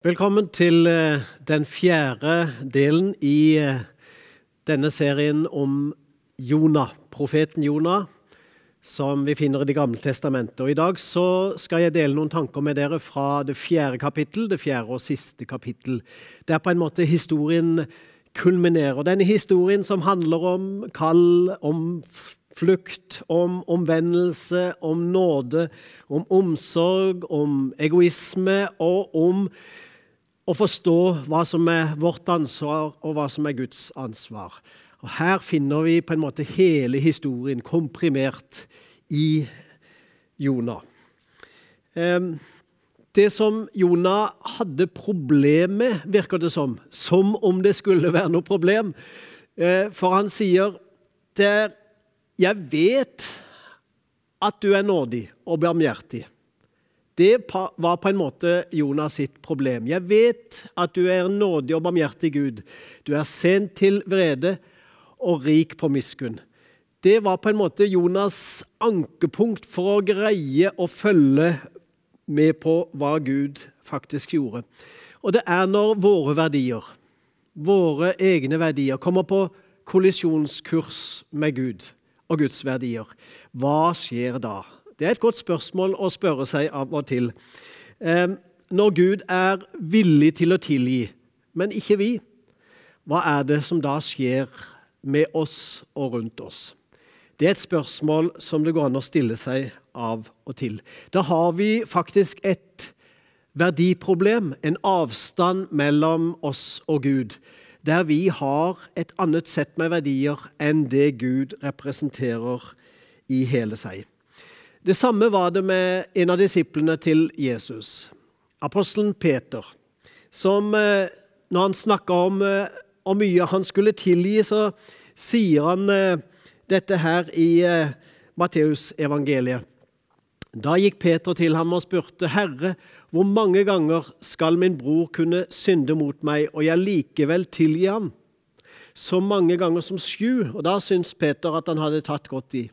Velkommen til eh, den fjerde delen i eh, denne serien om Jonah, profeten Jonah, som vi finner i Det gamle testamentet. Og I dag så skal jeg dele noen tanker med dere fra det fjerde kapittel, det fjerde og siste kapittel. Det er på en måte historien kulminerer. Denne historien som handler om kall, om flukt, om omvendelse, om nåde, om omsorg, om egoisme og om å forstå hva som er vårt ansvar, og hva som er Guds ansvar. Og Her finner vi på en måte hele historien komprimert i Jonah. Det som Jonah hadde problem med, virker det som, som om det skulle være noe problem. Eh, for han sier der, 'Jeg vet at du er nådig og barmhjertig'. Det var på en måte Jonas sitt problem. Jeg vet at du er en nådig og barmhjertig Gud. Du er sent til vrede og rik på miskunn. Det var på en måte Jonas' ankepunkt for å greie å følge med på hva Gud faktisk gjorde. Og det er når våre verdier, våre egne verdier, kommer på kollisjonskurs med Gud og Guds verdier. Hva skjer da? Det er et godt spørsmål å spørre seg av og til. Når Gud er villig til å tilgi, men ikke vi, hva er det som da skjer med oss og rundt oss? Det er et spørsmål som det går an å stille seg av og til. Da har vi faktisk et verdiproblem, en avstand mellom oss og Gud, der vi har et annet sett med verdier enn det Gud representerer i hele seg. Det samme var det med en av disiplene til Jesus, apostelen Peter, som eh, når han snakka om hvor eh, mye han skulle tilgi, så sier han eh, dette her i Matteusevangeliet. Da gikk Peter til ham og spurte, 'Herre, hvor mange ganger skal min bror kunne synde mot meg, og jeg likevel tilgi ham?' Så mange ganger som sju. Og da syntes Peter at han hadde tatt godt i.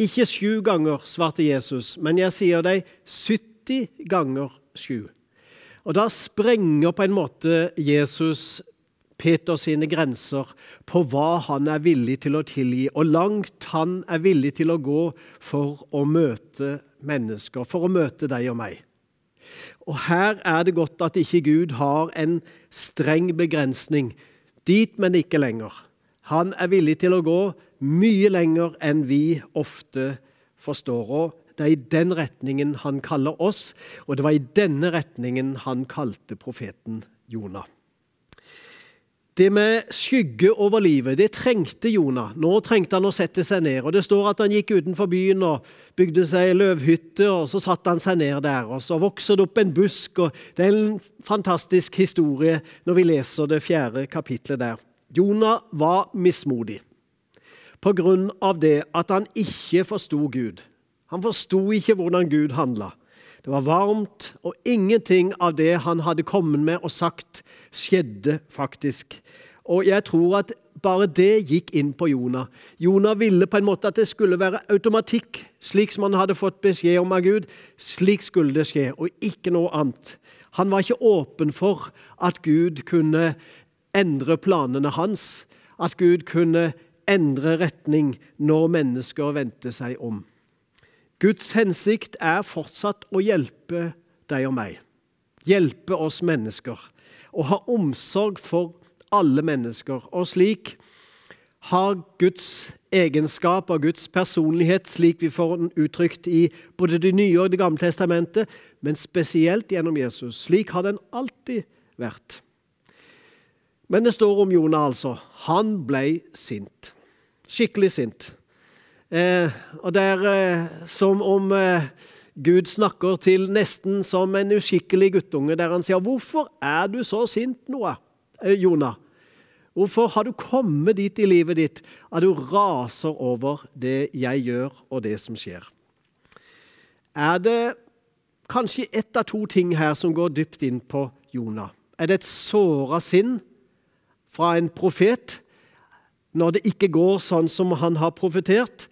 Ikke sju ganger, svarte Jesus, men jeg sier deg 70 ganger sju. Og Da sprenger på en måte Jesus Peter sine grenser på hva han er villig til å tilgi, og langt han er villig til å gå for å møte mennesker, for å møte deg og meg. Og Her er det godt at ikke Gud har en streng begrensning. Dit, men ikke lenger. Han er villig til å gå mye lenger enn vi ofte forstår. Og det er i den retningen han kaller oss, og det var i denne retningen han kalte profeten Jonah. Det med skygge over livet, det trengte Jonah. Nå trengte han å sette seg ned. og Det står at han gikk utenfor byen og bygde seg løvhytte, og så satte han seg ned der. og Så vokser det opp en busk. og Det er en fantastisk historie når vi leser det fjerde kapitlet der. Jonah var mismodig av det at han ikke forsto Gud. Han forsto ikke hvordan Gud handla. Det var varmt, og ingenting av det han hadde kommet med og sagt, skjedde faktisk. Og jeg tror at bare det gikk inn på Jonah. Jonah ville på en måte at det skulle være automatikk, slik som han hadde fått beskjed om av Gud. Slik skulle det skje, og ikke noe annet. Han var ikke åpen for at Gud kunne endre planene hans, at Gud kunne endre retning når mennesker vendte seg om. Guds hensikt er fortsatt å hjelpe deg og meg. Hjelpe oss mennesker. Og ha omsorg for alle mennesker. Og slik har Guds egenskap og Guds personlighet, slik vi får den uttrykt i både Det nye og Det gamle testamentet, men spesielt gjennom Jesus. Slik har den alltid vært. Men det står om Jonah, altså. Han ble sint. Skikkelig sint. Eh, og det er eh, som om eh, Gud snakker til nesten som en uskikkelig guttunge, der han sier 'Hvorfor er du så sint, Noah, eh, Jonah?' Hvorfor har du kommet dit i livet ditt at du raser over det jeg gjør, og det som skjer? Er det kanskje ett av to ting her som går dypt inn på Jonah? Er det et såra sinn fra en profet når det ikke går sånn som han har profetert,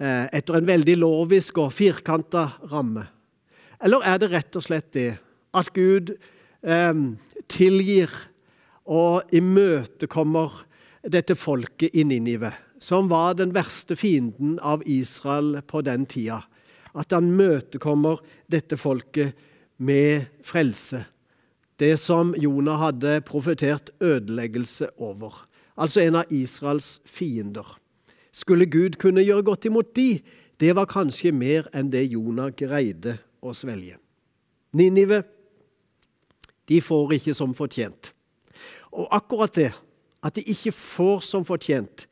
eh, etter en veldig lovisk og firkanta ramme? Eller er det rett og slett det at Gud eh, tilgir og imøtekommer dette folket i Ninive, som var den verste fienden av Israel på den tida. At han møtekommer dette folket med frelse. Det som Jonah hadde profetert ødeleggelse over. Altså en av Israels fiender. Skulle Gud kunne gjøre godt imot de, det var kanskje mer enn det Jonah greide å svelge. Ninive, de får ikke som fortjent. Og akkurat det, at de ikke får som fortjent,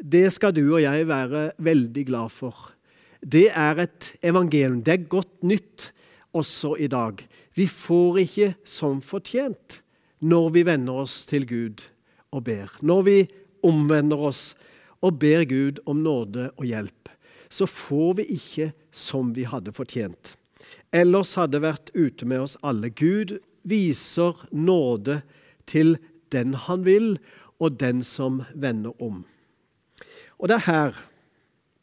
det skal du og jeg være veldig glad for. Det er et evangelium. Det er godt nytt også i dag. Vi får ikke som fortjent når vi venner oss til Gud og ber. Når vi omvender oss og ber Gud om nåde og hjelp, så får vi ikke som vi hadde fortjent. Ellers hadde vært ute med oss alle. Gud viser nåde til den han vil, og den som vender om. Og det er her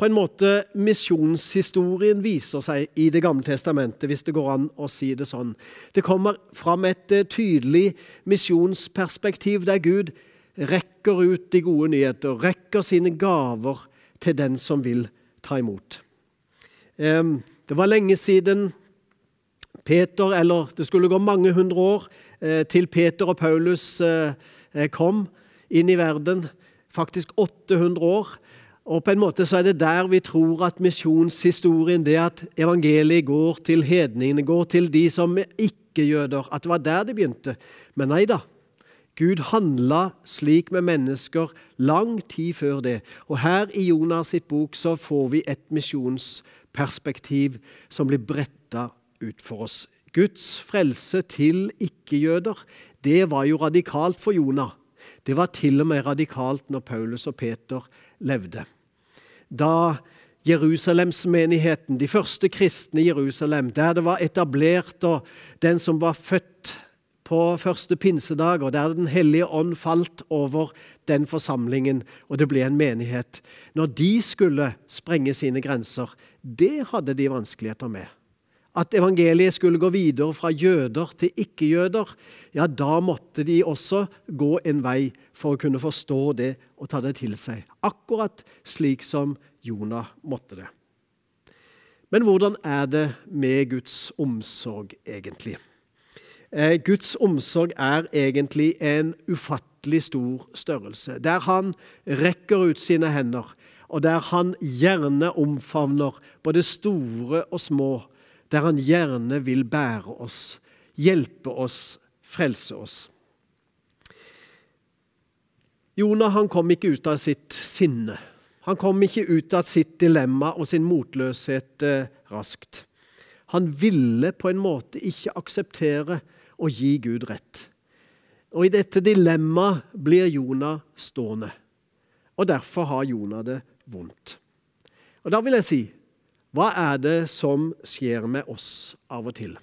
på en måte misjonshistorien viser seg i Det gamle testamentet, hvis det går an å si det sånn. Det kommer fram et eh, tydelig misjonsperspektiv der Gud rekker ut de gode nyheter, rekker sine gaver til den som vil ta imot. Det var lenge siden Peter, eller det skulle gå mange hundre år eh, til Peter og Paulus eh, kom inn i verden. Faktisk 800 år. Og på en måte så er det der vi tror at misjonshistorien, det at evangeliet går til hedningene, går til de som er ikke-jøder, at det var der det begynte. Men nei da. Gud handla slik med mennesker lang tid før det. Og her i Jonas sitt bok så får vi et misjonsperspektiv som blir bretta ut for oss. Guds frelse til ikke-jøder, det var jo radikalt for Jonah. Det var til og med radikalt når Paulus og Peter levde. Da Jerusalemsmenigheten, de første kristne i Jerusalem, der det var etablert, og den som var født på første pinsedag, og der Den hellige ånd falt over den forsamlingen, og det ble en menighet. Når de skulle sprenge sine grenser, det hadde de vanskeligheter med at evangeliet skulle gå videre fra jøder til ikke-jøder, ja, da måtte de også gå en vei for å kunne forstå det og ta det til seg. Akkurat slik som Jonah måtte det. Men hvordan er det med Guds omsorg, egentlig? Eh, Guds omsorg er egentlig en ufattelig stor størrelse, der han rekker ut sine hender, og der han gjerne omfavner både store og små der han gjerne vil bære oss, hjelpe oss, frelse oss. Jonah han kom ikke ut av sitt sinne. Han kom ikke ut av sitt dilemma og sin motløshet eh, raskt. Han ville på en måte ikke akseptere å gi Gud rett. Og I dette dilemmaet blir Jonah stående. Og Derfor har Jonah det vondt. Og Da vil jeg si hva er det som skjer med oss av og til?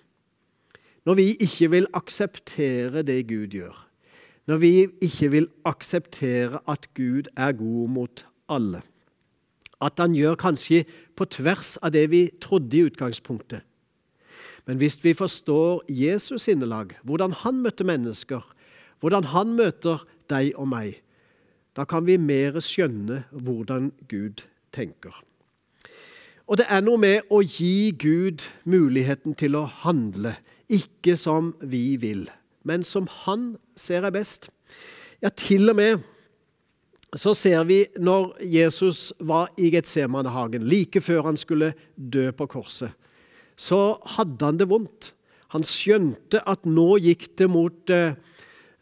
Når vi ikke vil akseptere det Gud gjør, når vi ikke vil akseptere at Gud er god mot alle, at han gjør kanskje på tvers av det vi trodde i utgangspunktet. Men hvis vi forstår Jesus sinnelag, hvordan han møtte mennesker, hvordan han møter deg og meg, da kan vi mer skjønne hvordan Gud tenker. Og det er noe med å gi Gud muligheten til å handle, ikke som vi vil, men som han ser er best. Ja, til og med så ser vi når Jesus var i Getsemanehagen, like før han skulle dø på korset, så hadde han det vondt. Han skjønte at nå gikk det mot eh,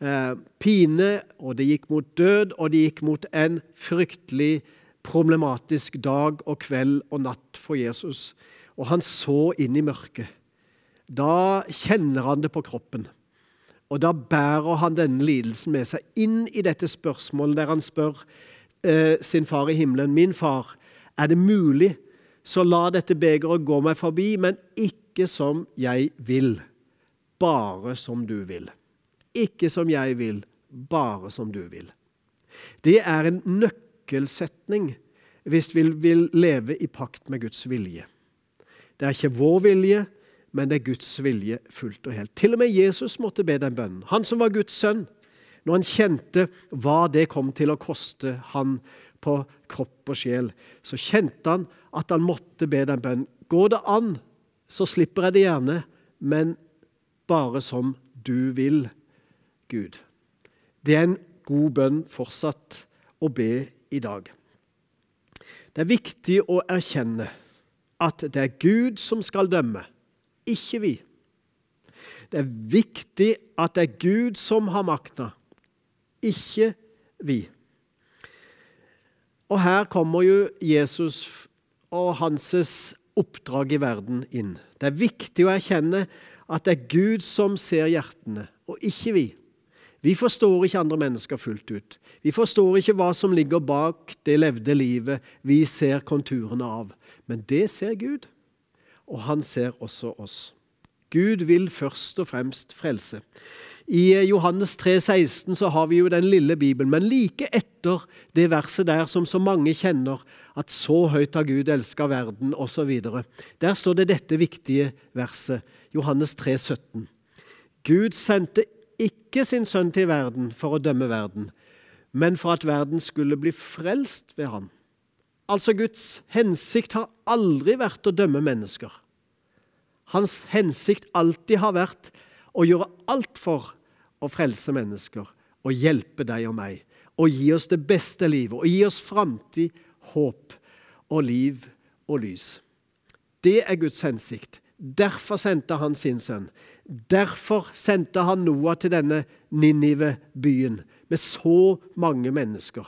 eh pine, og det gikk mot død, og det gikk mot en fryktelig problematisk dag og kveld og natt for Jesus, og han så inn i mørket. Da kjenner han det på kroppen. Og da bærer han denne lidelsen med seg inn i dette spørsmålet der han spør eh, sin far i himmelen, min far, er det mulig, så la dette begeret gå meg forbi, men ikke som jeg vil, bare som du vil. Ikke som jeg vil, bare som du vil. Det er en nøkkelsetning hvis vi vil leve i pakt med Guds vilje. Det er ikke vår vilje, men det er Guds vilje fullt og helt. Til og med Jesus måtte be den bønnen. Han som var Guds sønn. Når han kjente hva det kom til å koste han på kropp og sjel, så kjente han at han måtte be den bønnen. Går det an, så slipper jeg det gjerne, men bare som du vil, Gud. Det er en god bønn fortsatt å be i dag. Det er viktig å erkjenne at det er Gud som skal dømme, ikke vi. Det er viktig at det er Gud som har makta, ikke vi. Og her kommer jo Jesus og hans oppdrag i verden inn. Det er viktig å erkjenne at det er Gud som ser hjertene, og ikke vi. Vi forstår ikke andre mennesker fullt ut. Vi forstår ikke hva som ligger bak det levde livet vi ser konturene av. Men det ser Gud, og han ser også oss. Gud vil først og fremst frelse. I Johannes 3, 16 så har vi jo den lille Bibelen, men like etter det verset der som så mange kjenner, at så høyt har Gud elska verden, osv. Der står det dette viktige verset, Johannes 3, 17. Gud sendte ikke sin sønn til verden for å dømme verden, men for at verden skulle bli frelst ved ham. Altså, Guds hensikt har aldri vært å dømme mennesker. Hans hensikt alltid har vært å gjøre alt for å frelse mennesker og hjelpe deg og meg. Og gi oss det beste livet, og gi oss framtid, håp og liv og lys. Det er Guds hensikt. Derfor sendte han sin sønn. Derfor sendte han Noah til denne Ninive-byen med så mange mennesker.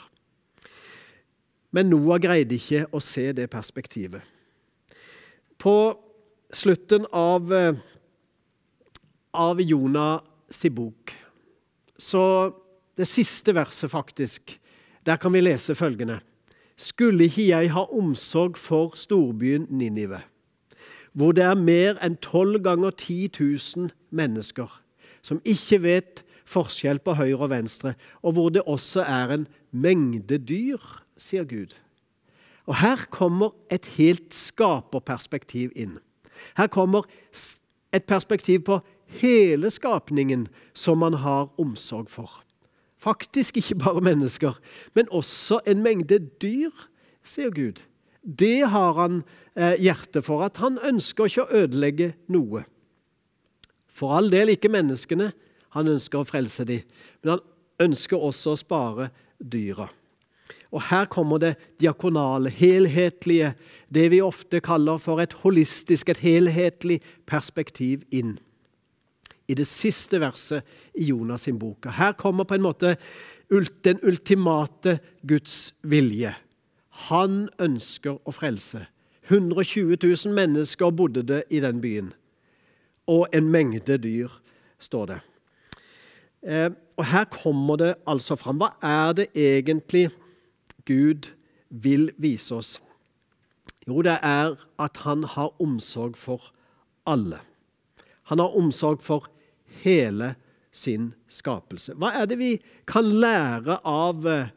Men Noah greide ikke å se det perspektivet. På slutten av, av Jonas' bok, så det siste verset, faktisk, der kan vi lese følgende Skulle ikke jeg ha omsorg for storbyen Ninive? hvor det er mer enn tolv ganger 10 000 mennesker som ikke vet forskjell på høyre og venstre, og hvor det også er en mengde dyr, sier Gud. Og Her kommer et helt skaperperspektiv inn. Her kommer et perspektiv på hele skapningen som han har omsorg for. Faktisk ikke bare mennesker, men også en mengde dyr, sier Gud. Det har han eh, hjerte for, at han ønsker ikke å ødelegge noe. For all del ikke menneskene. Han ønsker å frelse dem. Men han ønsker også å spare dyra. Og Her kommer det diakonale, helhetlige, det vi ofte kaller for et holistisk, et helhetlig perspektiv inn. I det siste verset i Jonas' sin bok. Her kommer på en måte den ultimate Guds vilje. Han ønsker å frelse. 120 000 mennesker bodde det i den byen. Og en mengde dyr, står det. Eh, og Her kommer det altså fram. Hva er det egentlig Gud vil vise oss? Jo, det er at han har omsorg for alle. Han har omsorg for hele sin skapelse. Hva er det vi kan lære av, eh,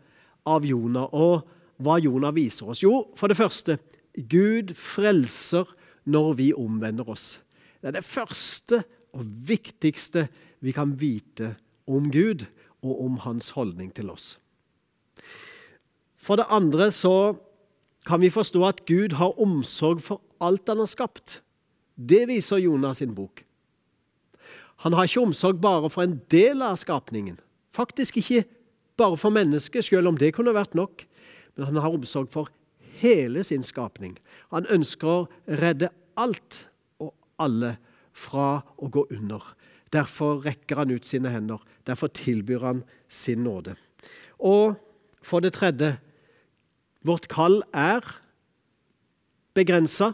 av Jonah? Og hva Jonah viser oss? Jo, for det første Gud frelser når vi omvender oss. Det er det første og viktigste vi kan vite om Gud og om hans holdning til oss. For det andre så kan vi forstå at Gud har omsorg for alt han har skapt. Det viser Jonas sin bok. Han har ikke omsorg bare for en del av skapningen. Faktisk ikke bare for mennesket, selv om det kunne vært nok men han har omsorg for hele sin skapning. Han ønsker å redde alt og alle fra å gå under. Derfor rekker han ut sine hender. Derfor tilbyr han sin nåde. Og for det tredje vårt kall er begrensa.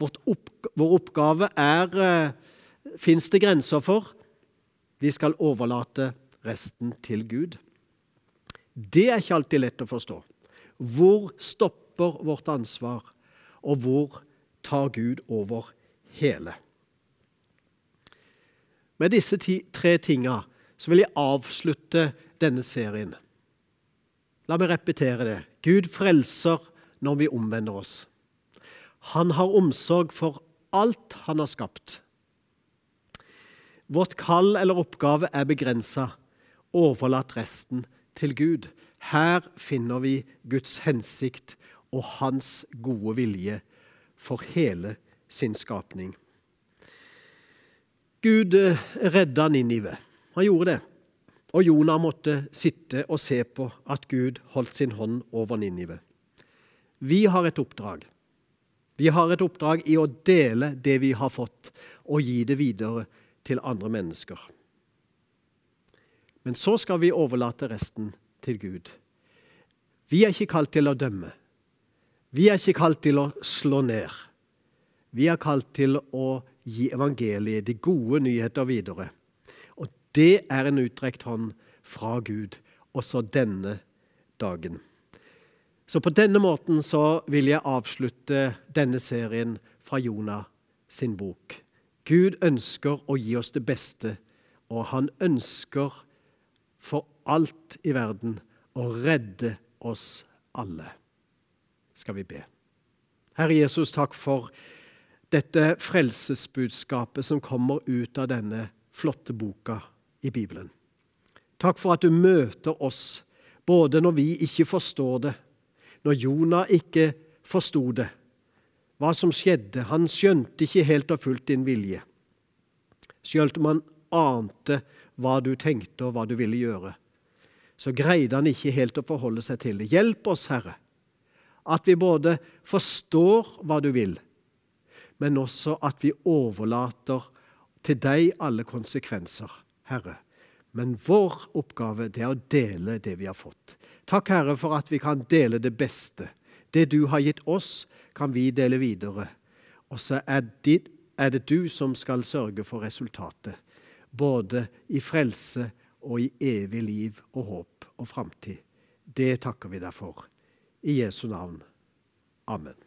Vår oppgave er eh, fins det grenser for. Vi skal overlate resten til Gud. Det er ikke alltid lett å forstå. Hvor stopper vårt ansvar, og hvor tar Gud over hele? Med disse ti, tre tinga så vil jeg avslutte denne serien. La meg repetere det. Gud frelser når vi omvender oss. Han har omsorg for alt han har skapt. Vårt kall eller oppgave er begrensa. Overlat resten til Gud. Her finner vi Guds hensikt og hans gode vilje for hele sin skapning. Gud eh, redda Ninive. Han gjorde det. Og Jonah måtte sitte og se på at Gud holdt sin hånd over Ninive. Vi har et oppdrag. Vi har et oppdrag i å dele det vi har fått, og gi det videre til andre mennesker. Men så skal vi overlate resten til Gud. Vi er ikke kalt til å dømme. Vi er ikke kalt til å slå ned. Vi er kalt til å gi evangeliet, de gode nyheter, videre. Og det er en utdrekt hånd fra Gud også denne dagen. Så på denne måten så vil jeg avslutte denne serien fra Jonah sin bok. Gud ønsker å gi oss det beste, og han ønsker for alt i verden å redde oss alle. Skal vi be. Herre Jesus, takk for dette frelsesbudskapet som kommer ut av denne flotte boka i Bibelen. Takk for at du møter oss både når vi ikke forstår det, når Jonah ikke forsto det, hva som skjedde. Han skjønte ikke helt og fullt din vilje. Selv om han ante hva du tenkte og hva du ville gjøre, så greide han ikke helt å forholde seg til det. Hjelp oss, Herre, at vi både forstår hva du vil, men også at vi overlater til deg alle konsekvenser, Herre. Men vår oppgave det er å dele det vi har fått. Takk, Herre, for at vi kan dele det beste. Det du har gitt oss, kan vi dele videre. Og så er, det du som skal sørge for resultatet. Både i frelse og i evig liv og håp og framtid. Det takker vi deg for. I Jesu navn. Amen.